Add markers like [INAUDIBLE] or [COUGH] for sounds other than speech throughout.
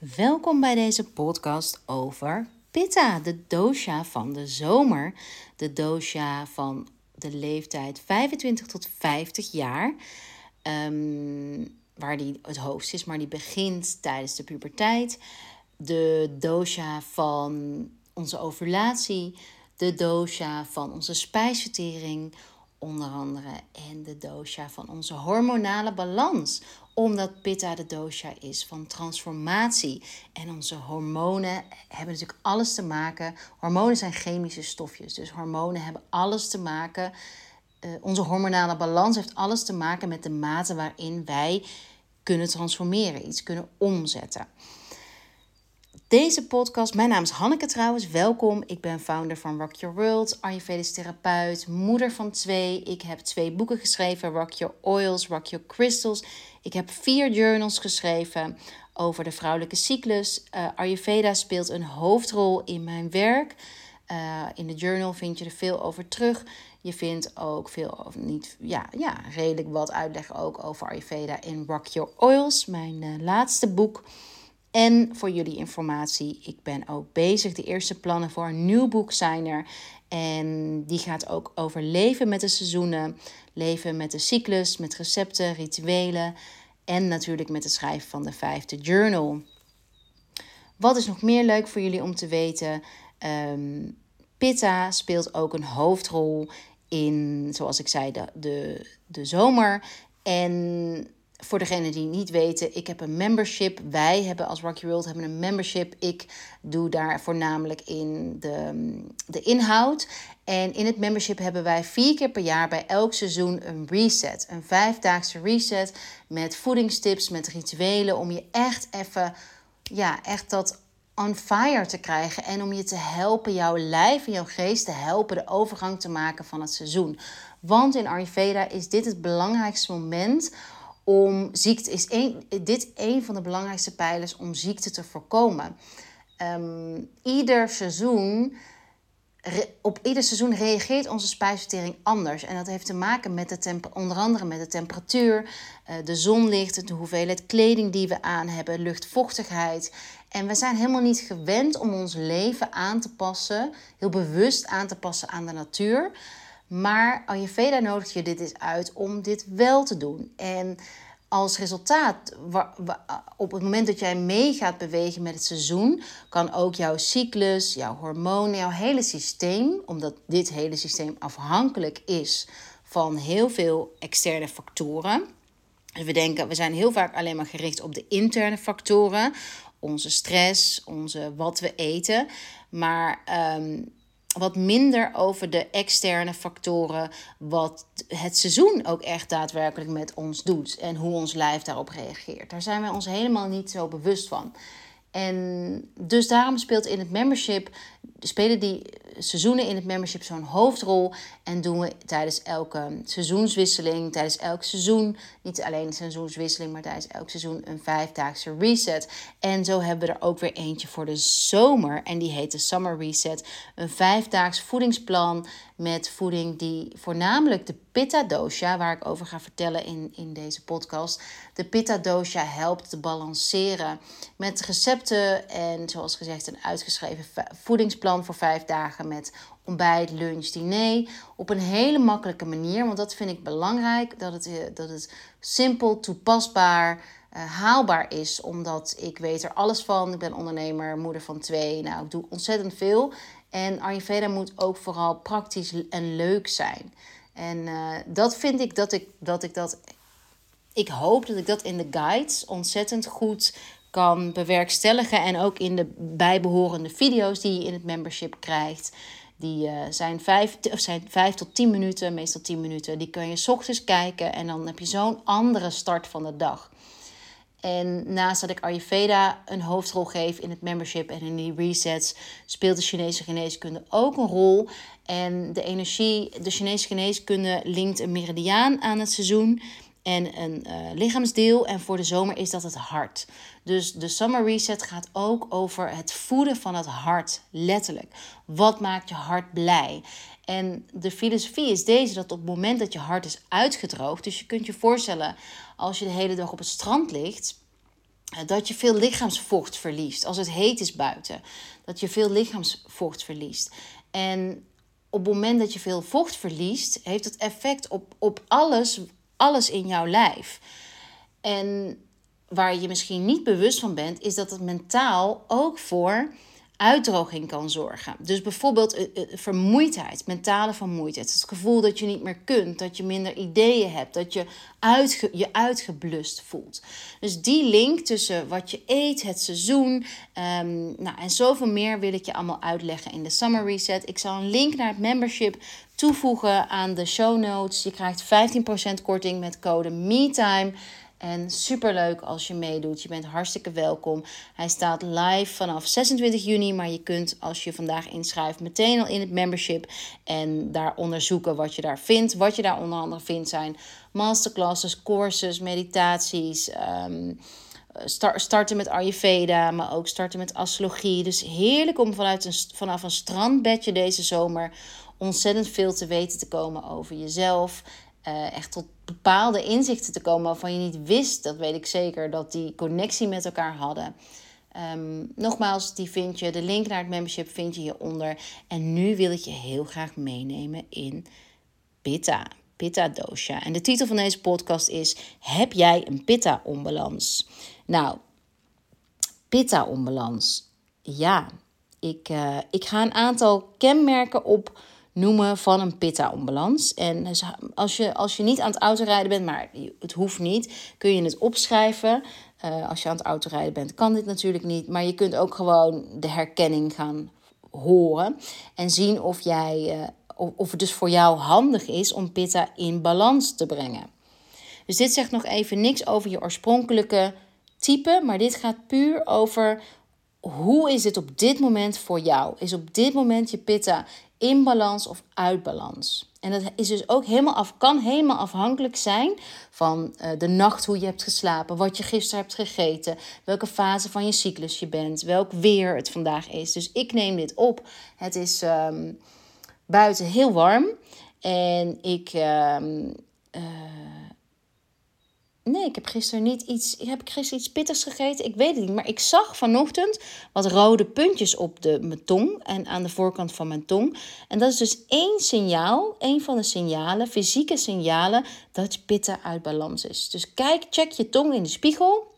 Welkom bij deze podcast over Pitta, de dosha van de zomer. De dosha van de leeftijd 25 tot 50 jaar. Ehm, waar die het hoogst is, maar die begint tijdens de puberteit. De dosha van onze ovulatie. De dosha van onze spijsvertering, onder andere. En de dosha van onze hormonale balans omdat Pitta de dosha is van transformatie. En onze hormonen hebben natuurlijk alles te maken. Hormonen zijn chemische stofjes. Dus hormonen hebben alles te maken. Uh, onze hormonale balans heeft alles te maken met de mate waarin wij kunnen transformeren, iets kunnen omzetten. Deze podcast, mijn naam is Hanneke trouwens, welkom. Ik ben founder van Rock Your World, Ayurvedisch therapeut, moeder van twee. Ik heb twee boeken geschreven, Rock Your Oils, Rock Your Crystals. Ik heb vier journals geschreven over de vrouwelijke cyclus. Uh, Ayurveda speelt een hoofdrol in mijn werk. Uh, in de journal vind je er veel over terug. Je vindt ook veel over, niet, ja, ja, redelijk wat uitleg ook over Ayurveda in Rock Your Oils, mijn uh, laatste boek. En voor jullie informatie, ik ben ook bezig. De eerste plannen voor een nieuw boek zijn er. En die gaat ook over leven met de seizoenen, leven met de cyclus, met recepten, rituelen en natuurlijk met het schrijven van de vijfde journal. Wat is nog meer leuk voor jullie om te weten? Um, Pitta speelt ook een hoofdrol in, zoals ik zei, de, de, de zomer. En voor degenen die niet weten, ik heb een membership. Wij hebben als Rocky World hebben een membership. Ik doe daar voornamelijk in de, de inhoud. En in het membership hebben wij vier keer per jaar bij elk seizoen een reset. Een vijfdaagse reset met voedingstips, met rituelen. Om je echt even, ja, echt dat on fire te krijgen. En om je te helpen, jouw lijf en jouw geest te helpen de overgang te maken van het seizoen. Want in Ayurveda is dit het belangrijkste moment om ziekte is een, dit een van de belangrijkste pijlers om ziekte te voorkomen. Um, ieder seizoen, op ieder seizoen reageert onze spijsvertering anders. En dat heeft te maken met de temper, onder andere met de temperatuur, uh, de zonlicht, de hoeveelheid kleding die we aan hebben, luchtvochtigheid. En we zijn helemaal niet gewend om ons leven aan te passen, heel bewust aan te passen aan de natuur. Maar Ayurveda nodigt je dit eens uit om dit wel te doen. En als resultaat, op het moment dat jij mee gaat bewegen met het seizoen, kan ook jouw cyclus, jouw hormonen, jouw hele systeem, omdat dit hele systeem afhankelijk is van heel veel externe factoren. Dus we denken, we zijn heel vaak alleen maar gericht op de interne factoren, onze stress, onze wat we eten. Maar um, wat minder over de externe factoren, wat het seizoen ook echt daadwerkelijk met ons doet en hoe ons lijf daarop reageert. Daar zijn wij ons helemaal niet zo bewust van. En dus daarom speelt in het membership, spelen die seizoenen in het membership zo'n hoofdrol. En doen we tijdens elke seizoenswisseling, tijdens elk seizoen, niet alleen een seizoenswisseling, maar tijdens elk seizoen een vijfdaagse reset. En zo hebben we er ook weer eentje voor de zomer. En die heet de Summer Reset. Een vijfdaags voedingsplan met voeding die voornamelijk de Pitta dosha, waar ik over ga vertellen in, in deze podcast. De Pitta dosha helpt te balanceren met recepten en zoals gezegd een uitgeschreven voedingsplan voor vijf dagen met ontbijt, lunch, diner. Op een hele makkelijke manier, want dat vind ik belangrijk. Dat het, eh, dat het simpel, toepasbaar, uh, haalbaar is. Omdat ik weet er alles van. Ik ben ondernemer, moeder van twee. Nou, ik doe ontzettend veel. En Ayurveda moet ook vooral praktisch en leuk zijn. En uh, dat vind ik dat ik dat. Ik, dat ik hoop dat ik dat in de guides ontzettend goed kan bewerkstelligen. En ook in de bijbehorende video's die je in het membership krijgt. Die uh, zijn, vijf, of zijn vijf tot tien minuten, meestal tien minuten. Die kun je s ochtends kijken en dan heb je zo'n andere start van de dag. En naast dat ik Ayurveda een hoofdrol geef in het membership en in die resets, speelt de Chinese geneeskunde ook een rol. En de energie, de Chinese geneeskunde linkt een meridiaan aan het seizoen en een uh, lichaamsdeel. En voor de zomer is dat het hart. Dus de Summer Reset gaat ook over het voeden van het hart, letterlijk. Wat maakt je hart blij? En de filosofie is deze: dat op het moment dat je hart is uitgedroogd, dus je kunt je voorstellen als je de hele dag op het strand ligt dat je veel lichaamsvocht verliest als het heet is buiten. Dat je veel lichaamsvocht verliest. En op het moment dat je veel vocht verliest, heeft het effect op, op alles, alles in jouw lijf. En waar je misschien niet bewust van bent, is dat het mentaal ook voor uitdroging kan zorgen. Dus bijvoorbeeld uh, vermoeidheid, mentale vermoeidheid. Het gevoel dat je niet meer kunt, dat je minder ideeën hebt, dat je je uitgeblust voelt. Dus die link tussen wat je eet, het seizoen um, nou, en zoveel meer wil ik je allemaal uitleggen in de Summer Reset. Ik zal een link naar het membership toevoegen aan de show notes. Je krijgt 15% korting met code MeTime. En super leuk als je meedoet. Je bent hartstikke welkom. Hij staat live vanaf 26 juni. Maar je kunt als je vandaag inschrijft meteen al in het membership. En daar onderzoeken wat je daar vindt. Wat je daar onder andere vindt zijn masterclasses, courses, meditaties. Um, starten met Ayurveda, maar ook starten met astrologie. Dus heerlijk om vanuit een, vanaf een strandbedje deze zomer ontzettend veel te weten te komen over jezelf. Uh, echt tot bepaalde inzichten te komen waarvan je niet wist, dat weet ik zeker, dat die connectie met elkaar hadden. Um, nogmaals, die vind je, de link naar het membership vind je hieronder. En nu wil ik je heel graag meenemen in Pitta, Pitta dosha. En de titel van deze podcast is: Heb jij een Pitta onbalans? Nou, Pitta onbalans. Ja, ik, uh, ik ga een aantal kenmerken op noemen van een pitta-onbalans. En als je, als je niet aan het autorijden bent, maar het hoeft niet, kun je het opschrijven. Uh, als je aan het autorijden bent, kan dit natuurlijk niet. Maar je kunt ook gewoon de herkenning gaan horen en zien of, jij, uh, of, of het dus voor jou handig is om pitta in balans te brengen. Dus dit zegt nog even niks over je oorspronkelijke type, maar dit gaat puur over hoe is het op dit moment voor jou? Is op dit moment je pitta in balans of uit balans. En dat is dus ook helemaal af, kan helemaal afhankelijk zijn van uh, de nacht, hoe je hebt geslapen, wat je gisteren hebt gegeten, welke fase van je cyclus je bent, welk weer het vandaag is. Dus ik neem dit op. Het is um, buiten heel warm en ik. Um, uh, Nee, ik heb gisteren niet iets. Heb ik gisteren iets pittigs gegeten? Ik weet het niet. Maar ik zag vanochtend wat rode puntjes op de, mijn tong en aan de voorkant van mijn tong. En dat is dus één signaal, één van de signalen, fysieke signalen, dat je pitta uit balans is. Dus kijk, check je tong in de spiegel.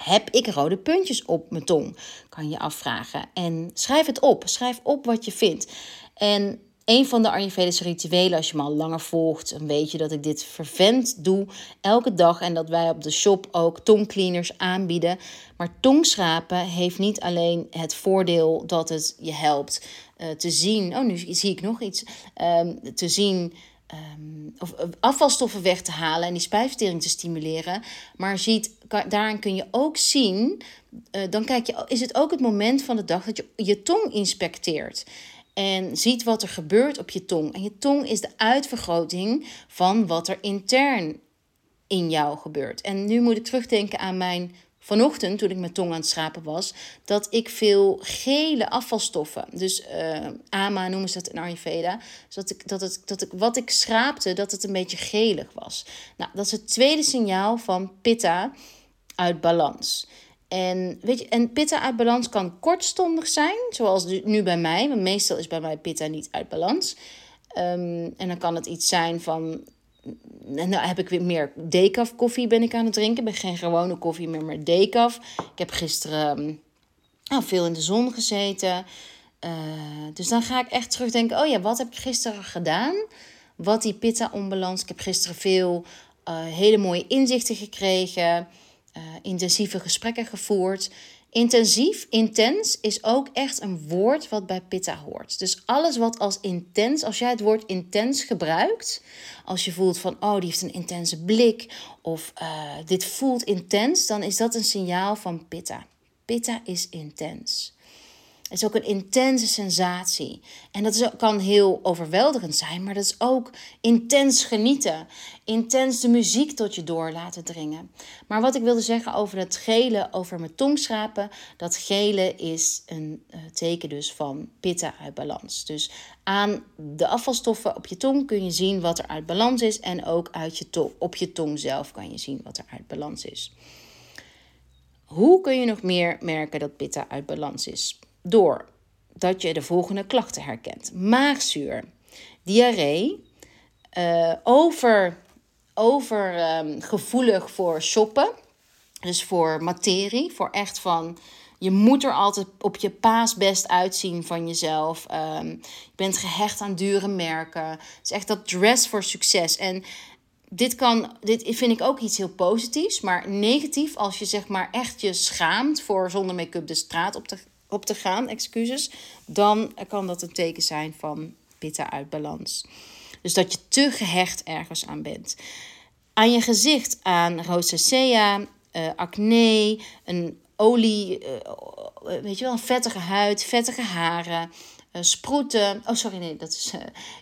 Heb ik rode puntjes op mijn tong? Kan je afvragen. En schrijf het op. Schrijf op wat je vindt. En een van de Ayurvedische rituelen, als je me al langer volgt, dan weet je dat ik dit vervent doe elke dag. En dat wij op de shop ook tongcleaners aanbieden. Maar tongschrapen heeft niet alleen het voordeel dat het je helpt uh, te zien. Oh, nu zie ik nog iets. Um, te zien. Um, of afvalstoffen weg te halen en die spijsvertering te stimuleren. Maar ziet, daarin kun je ook zien. Uh, dan kijk je, is het ook het moment van de dag dat je je tong inspecteert en ziet wat er gebeurt op je tong. En je tong is de uitvergroting van wat er intern in jou gebeurt. En nu moet ik terugdenken aan mijn vanochtend, toen ik mijn tong aan het schrapen was, dat ik veel gele afvalstoffen, dus uh, AMA noemen ze dat in Ayurveda, dus dat, ik, dat, het, dat ik, wat ik schraapte, dat het een beetje gelig was. Nou, dat is het tweede signaal van pitta uit balans. En, weet je, en pitta uit balans kan kortstondig zijn, zoals nu bij mij. Meestal is bij mij pitta niet uit balans. Um, en dan kan het iets zijn van... Nou heb ik weer meer decaf koffie ben ik aan het drinken. Ik ben geen gewone koffie meer, maar decaf. Ik heb gisteren nou, veel in de zon gezeten. Uh, dus dan ga ik echt terugdenken... Oh ja, wat heb ik gisteren gedaan? Wat die pitta onbalans... Ik heb gisteren veel uh, hele mooie inzichten gekregen... Uh, intensieve gesprekken gevoerd. Intensief, intens is ook echt een woord wat bij Pitta hoort. Dus alles wat als intens, als jij het woord intens gebruikt, als je voelt van, oh, die heeft een intense blik of uh, dit voelt intens, dan is dat een signaal van Pitta. Pitta is intens. Het is ook een intense sensatie. En dat is, kan heel overweldigend zijn, maar dat is ook intens genieten. Intens de muziek tot je door laten dringen. Maar wat ik wilde zeggen over het gele, over mijn tongschrapen. Dat gele is een uh, teken dus van pitta uit balans. Dus aan de afvalstoffen op je tong kun je zien wat er uit balans is. En ook uit je op je tong zelf kan je zien wat er uit balans is. Hoe kun je nog meer merken dat pitta uit balans is? Door dat je de volgende klachten herkent: maagzuur, diarree, uh, over, over um, gevoelig voor shoppen, dus voor materie, voor echt van je moet er altijd op je paasbest uitzien van jezelf. Um, je bent gehecht aan dure merken. Het is echt dat dress voor succes. En dit, kan, dit vind ik ook iets heel positiefs, maar negatief als je zeg maar echt je schaamt voor zonder make-up de straat op te, op te gaan, excuses, dan kan dat een teken zijn van pitta uit balans. Dus dat je te gehecht ergens aan bent. Aan je gezicht, aan rosacea, uh, acne, een olie, uh, weet je wel, een vettige huid, vettige haren, uh, sproeten. Oh, sorry, nee, dat is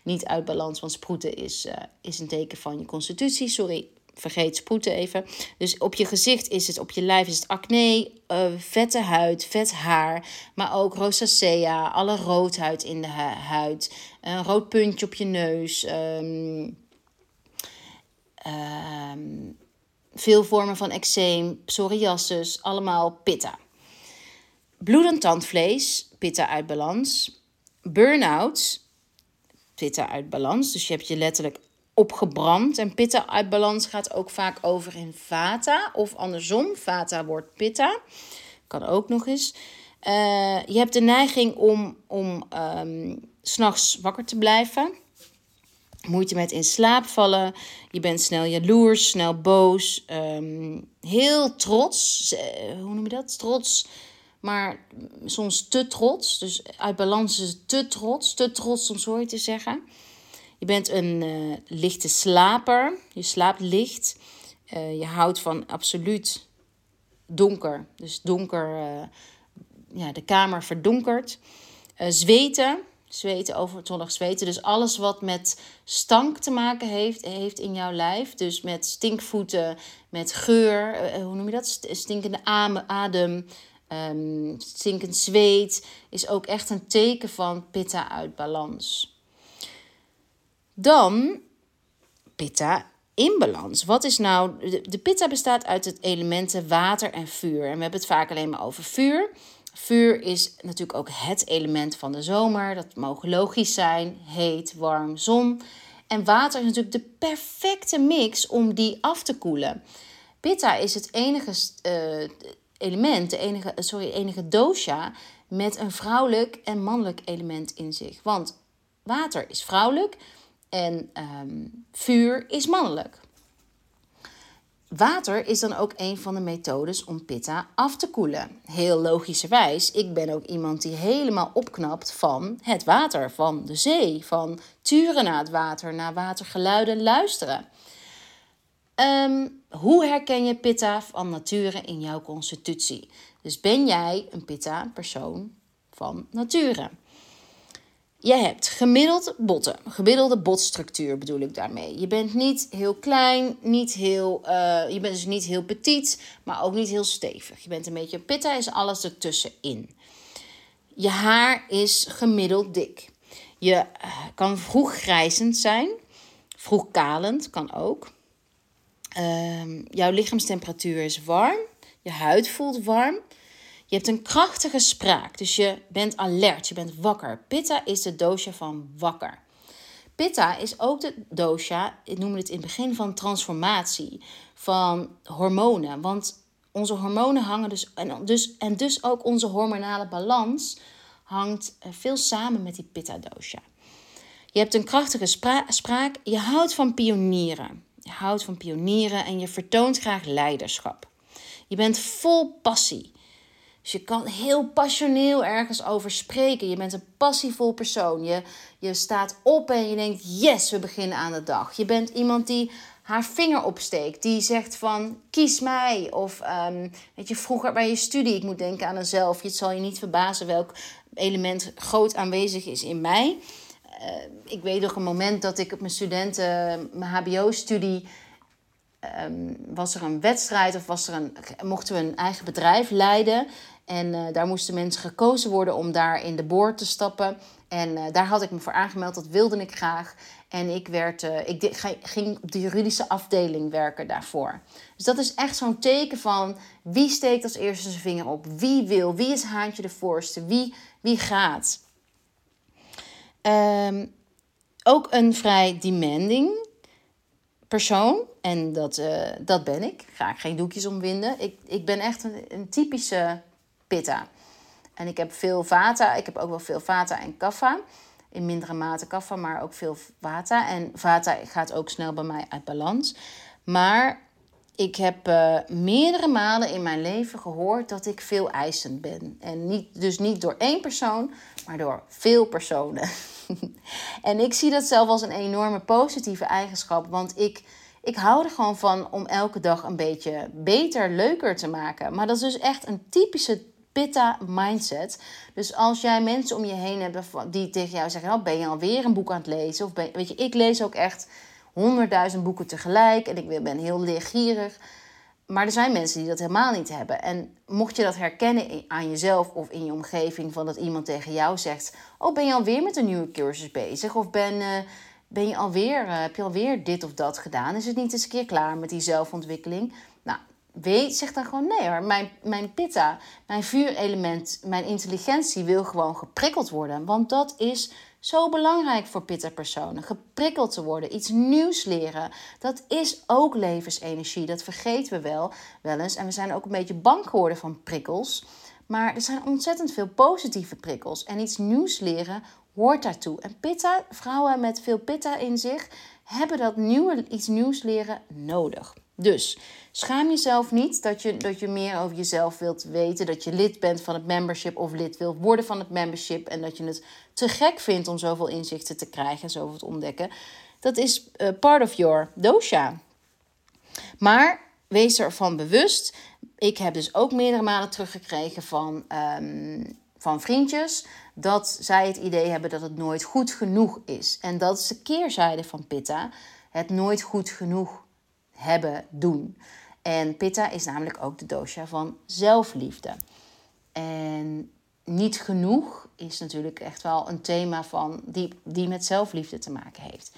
niet uit balans, want sproeten is, is een teken van je constitutie. Sorry, vergeet sproeten even. Dus op je gezicht is het, op je lijf is het acne, vette huid, vet haar, maar ook rosacea, alle roodhuid in de huid, een rood puntje op je neus. Um, veel vormen van eczeem, psoriasis, allemaal pitta. Bloedend tandvlees, pitta uit balans. Burn-out, pitta uit balans. Dus je hebt je letterlijk opgebrand. En pitta uit balans gaat ook vaak over in vata. Of andersom, vata wordt pitta. Kan ook nog eens. Uh, je hebt de neiging om, om um, s'nachts wakker te blijven moeite met in slaap vallen. Je bent snel jaloers, snel boos, um, heel trots. Eh, hoe noem je dat? Trots, maar soms te trots. Dus uit balans is te trots. Te trots om zo te zeggen. Je bent een uh, lichte slaper. Je slaapt licht. Uh, je houdt van absoluut donker. Dus donker, ja, de kamer verdonkert. zweten zweten, overtollig zweten. Dus alles wat met stank te maken heeft, heeft in jouw lijf. Dus met stinkvoeten, met geur, hoe noem je dat? Stinkende adem, um, stinkend zweet, is ook echt een teken van pitta uit balans. Dan pitta in balans. Wat is nou. De, pitta bestaat uit het elementen water en vuur. En we hebben het vaak alleen maar over vuur. Vuur is natuurlijk ook het element van de zomer. Dat mogen logisch zijn: heet, warm, zon. En water is natuurlijk de perfecte mix om die af te koelen. Pitta is het enige uh, element, de enige, sorry, enige dosha met een vrouwelijk en mannelijk element in zich. Want water is vrouwelijk en um, vuur is mannelijk. Water is dan ook een van de methodes om pitta af te koelen. Heel logischerwijs, ik ben ook iemand die helemaal opknapt van het water, van de zee, van turen naar het water, naar watergeluiden luisteren. Ehm, hoe herken je pitta van nature in jouw constitutie? Dus ben jij een pitta persoon van nature? Je hebt gemiddeld botten, gemiddelde botstructuur bedoel ik daarmee. Je bent niet heel klein, niet heel, uh, je bent dus niet heel petit, maar ook niet heel stevig. Je bent een beetje pitta, is alles ertussenin. Je haar is gemiddeld dik. Je uh, kan vroeg grijzend zijn, vroeg kalend kan ook. Uh, jouw lichaamstemperatuur is warm, je huid voelt warm. Je hebt een krachtige spraak, dus je bent alert, je bent wakker. Pitta is de dosha van wakker. Pitta is ook de dosha, ik noem het in het begin van transformatie, van hormonen. Want onze hormonen hangen dus en, dus, en dus ook onze hormonale balans hangt eh, veel samen met die pitta-dosha. Je hebt een krachtige spraak, je houdt van pionieren. Je houdt van pionieren en je vertoont graag leiderschap. Je bent vol passie. Dus je kan heel passioneel ergens over spreken. Je bent een passievol persoon. Je, je staat op en je denkt: yes, we beginnen aan de dag. Je bent iemand die haar vinger opsteekt. Die zegt van kies mij. Of um, weet je, vroeger bij je studie, ik moet denken aan mezelf. Het zal je niet verbazen welk element groot aanwezig is in mij. Uh, ik weet nog een moment dat ik op mijn studenten, mijn HBO-studie um, was er een wedstrijd of was er een, mochten we een eigen bedrijf leiden. En uh, daar moesten mensen gekozen worden om daar in de boord te stappen. En eh, daar had ik me voor aangemeld, dat wilde ik graag. En ik, werd, uh, ik ging op de juridische afdeling werken daarvoor. Dus dat is echt zo'n teken van wie steekt als eerste zijn vinger op? Wie wil? Wie is haantje de voorste? Wie, wie gaat? Um, ook een vrij demanding persoon. En dat, dat ben ik. Ga ik geen doekjes omwinden. Ik, ik ben echt een, een typische pitta. En ik heb veel vata. Ik heb ook wel veel vata en kaffa. In mindere mate kaffa, maar ook veel vata. En vata gaat ook snel bij mij uit balans. Maar ik heb uh, meerdere malen in mijn leven gehoord dat ik veel eisend ben. En niet, dus niet door één persoon, maar door veel personen. [LAUGHS] en ik zie dat zelf als een enorme positieve eigenschap. Want ik, ik hou er gewoon van om elke dag een beetje beter, leuker te maken. Maar dat is dus echt een typische pitta mindset. Dus als jij mensen om je heen hebt die tegen jou zeggen: oh, Ben je alweer een boek aan het lezen? Of ben, weet je, ik lees ook echt honderdduizend boeken tegelijk en ik ben heel leergierig. Maar er zijn mensen die dat helemaal niet hebben. En mocht je dat herkennen aan jezelf of in je omgeving, van dat iemand tegen jou zegt: Oh, ben je alweer met een nieuwe cursus bezig? Of ben, uh, ben je alweer, uh, heb je alweer dit of dat gedaan? Is het niet eens een keer klaar met die zelfontwikkeling? Nou, weet, zeg dan gewoon nee hoor. Mijn, mijn pitta, mijn vuurelement, mijn intelligentie wil gewoon geprikkeld worden. Want dat is zo belangrijk voor pitta-personen. Geprikkeld te worden, iets nieuws leren. Dat is ook levensenergie. Dat vergeten we wel, wel eens. En we zijn ook een beetje bang geworden van prikkels. Maar er zijn ontzettend veel positieve prikkels. En iets nieuws leren hoort daartoe. En pitta, vrouwen met veel pitta in zich, hebben dat nieuwe, iets nieuws leren nodig. Dus schaam jezelf niet dat je, dat je meer over jezelf wilt weten. Dat je lid bent van het membership of lid wilt worden van het membership. En dat je het te gek vindt om zoveel inzichten te krijgen en zoveel te ontdekken. Dat is uh, part of your dosha. Maar wees ervan bewust. Ik heb dus ook meerdere malen teruggekregen van, um, van vriendjes. Dat zij het idee hebben dat het nooit goed genoeg is. En dat is de keerzijde van Pitta. Het nooit goed genoeg hebben, doen. En Pitta is namelijk ook de dosha van zelfliefde. En niet genoeg is natuurlijk echt wel een thema van die, die met zelfliefde te maken heeft.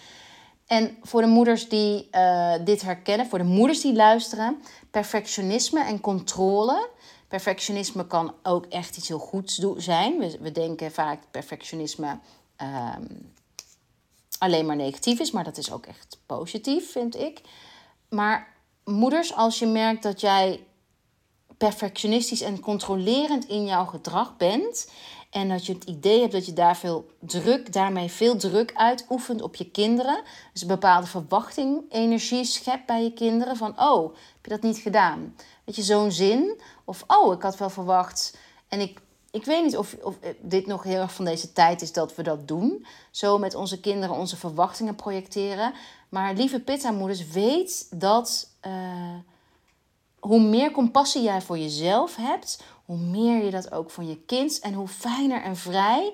En voor de moeders die uh, dit herkennen, voor de moeders die luisteren, perfectionisme en controle. Perfectionisme kan ook echt iets heel goeds zijn. We, we denken vaak perfectionisme um, alleen maar negatief is, maar dat is ook echt positief, vind ik. Maar moeders, als je merkt dat jij perfectionistisch en controlerend in jouw gedrag bent. En dat je het idee hebt dat je daar veel druk, daarmee veel druk uitoefent op je kinderen. Dus een bepaalde verwachting, energie schept bij je kinderen. Van, oh, heb je dat niet gedaan? Weet je, zo'n zin. Of, oh, ik had wel verwacht. En ik, ik weet niet of, of dit nog heel erg van deze tijd is dat we dat doen. Zo met onze kinderen onze verwachtingen projecteren. Maar lieve pitta-moeders, weet dat uh, hoe meer compassie jij voor jezelf hebt, hoe meer je dat ook voor je kind en hoe fijner en vrij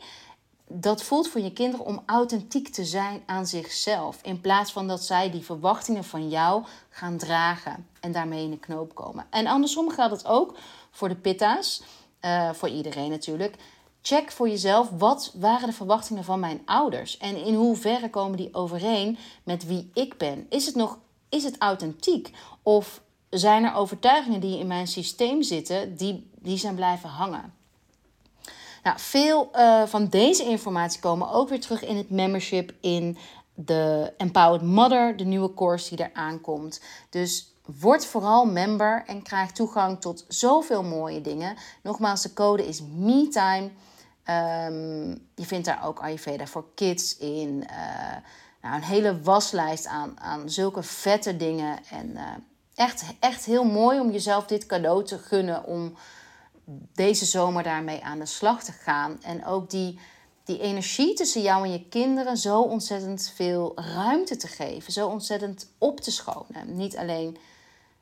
dat voelt voor je kinderen om authentiek te zijn aan zichzelf. In plaats van dat zij die verwachtingen van jou gaan dragen en daarmee in de knoop komen. En andersom geldt het ook voor de pitta's, uh, voor iedereen natuurlijk. Check voor jezelf wat waren de verwachtingen van mijn ouders en in hoeverre komen die overeen met wie ik ben. Is het nog is het authentiek of zijn er overtuigingen die in mijn systeem zitten die, die zijn blijven hangen? Nou, veel uh, van deze informatie komen ook weer terug in het membership in de Empowered Mother, de nieuwe course die er aankomt. Dus Word vooral member en krijg toegang tot zoveel mooie dingen. Nogmaals, de code is MeTime. Um, je vindt daar ook Ayurveda voor kids in. Uh, nou, een hele waslijst aan, aan zulke vette dingen. En uh, echt, echt heel mooi om jezelf dit cadeau te gunnen. Om deze zomer daarmee aan de slag te gaan. En ook die, die energie tussen jou en je kinderen zo ontzettend veel ruimte te geven. Zo ontzettend op te schonen. Niet alleen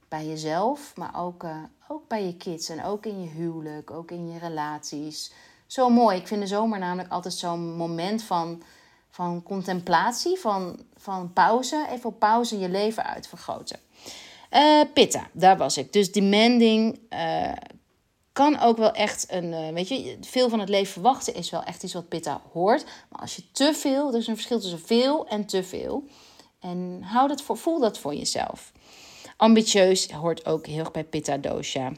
bij jezelf, maar ook, uh, ook bij je kids. En ook in je huwelijk, ook in je relaties. Zo mooi. Ik vind de zomer namelijk altijd zo'n moment van, van contemplatie, van, van pauze. Even op pauze je leven uitvergroten. Uh, pitta, daar was ik. Dus demanding, uh, kan ook wel echt een, uh, weet je, veel van het leven verwachten is wel echt iets wat pitta hoort. Maar als je te veel, er is een verschil tussen veel en te veel. En hou dat voor, voel dat voor jezelf. Ambitieus hoort ook heel erg bij pitta dosha.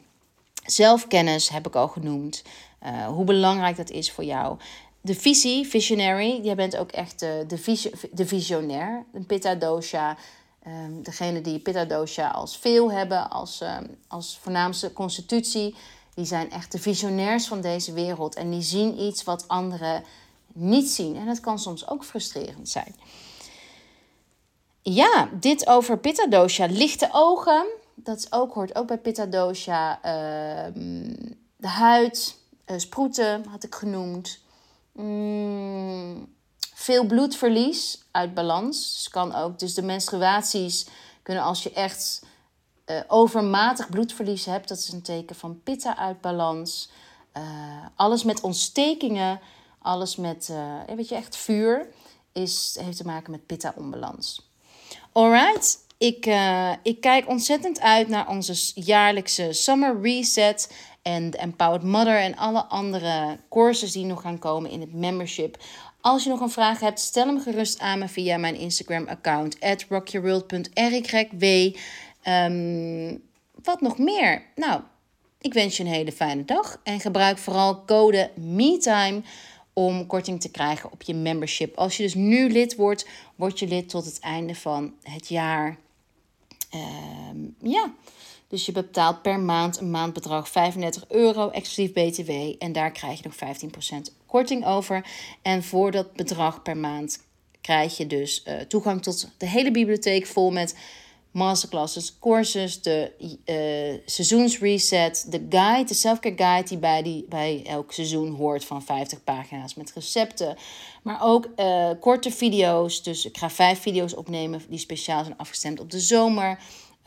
Zelfkennis heb ik al genoemd. Uh, hoe belangrijk dat is voor jou. De visie, visionary, jij bent ook echt de, de, de visionair. Een pitta dosha. Um, degene die pitta dosha als veel hebben, als, um, als voornaamste constitutie die zijn echt de visionairs van deze wereld. En die zien iets wat anderen niet zien. En dat kan soms ook frustrerend zijn. Ja, dit over Pitta Dosha. Lichte ogen. Dat is ook, hoort ook bij Pitta Dosha. Ehm, de huid. Uh, sproeten had ik genoemd. Mm, veel bloedverlies uit balans. Dus kan ook. Dus de menstruaties kunnen als je echt uh, overmatig bloedverlies hebt, dat is een teken van pitta uit balans. Uh, alles met ontstekingen, alles met weet je, echt vuur, is, heeft te maken met pitta onbalans. Alright, ik, ik kijk ontzettend uit naar onze jaarlijkse Summer Reset en de Empowered Mother en alle andere courses die nog gaan komen in het membership. Als je nog een vraag hebt, stel hem gerust aan me via mijn Instagram-account, at rockyourworld.rykw. Um, wat nog meer? Nou, ik wens je een hele fijne dag en gebruik vooral code MeTime om korting te krijgen op je membership. Als je dus nu lid wordt, word je lid tot het einde van het jaar. Um, ja, dus je betaalt per maand een maandbedrag 35 euro exclusief BTW en daar krijg je nog 15% korting over. En voor dat bedrag per maand krijg je dus uh, toegang tot de hele bibliotheek vol met masterclasses, courses, de uh, seizoensreset, de guide, de selfcare guide die bij, die bij elk seizoen hoort van 50 pagina's met recepten. Maar ook uh, korte video's, dus ik ga vijf video's opnemen die speciaal zijn afgestemd op de zomer.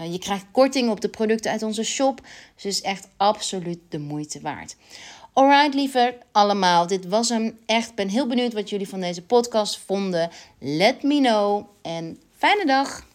Uh, je krijgt korting op de producten uit onze shop, dus het is echt absoluut de moeite waard. Alright, lieve allemaal, dit was hem. Echt, ben heel benieuwd wat jullie van deze podcast vonden. Let me know en fijne dag!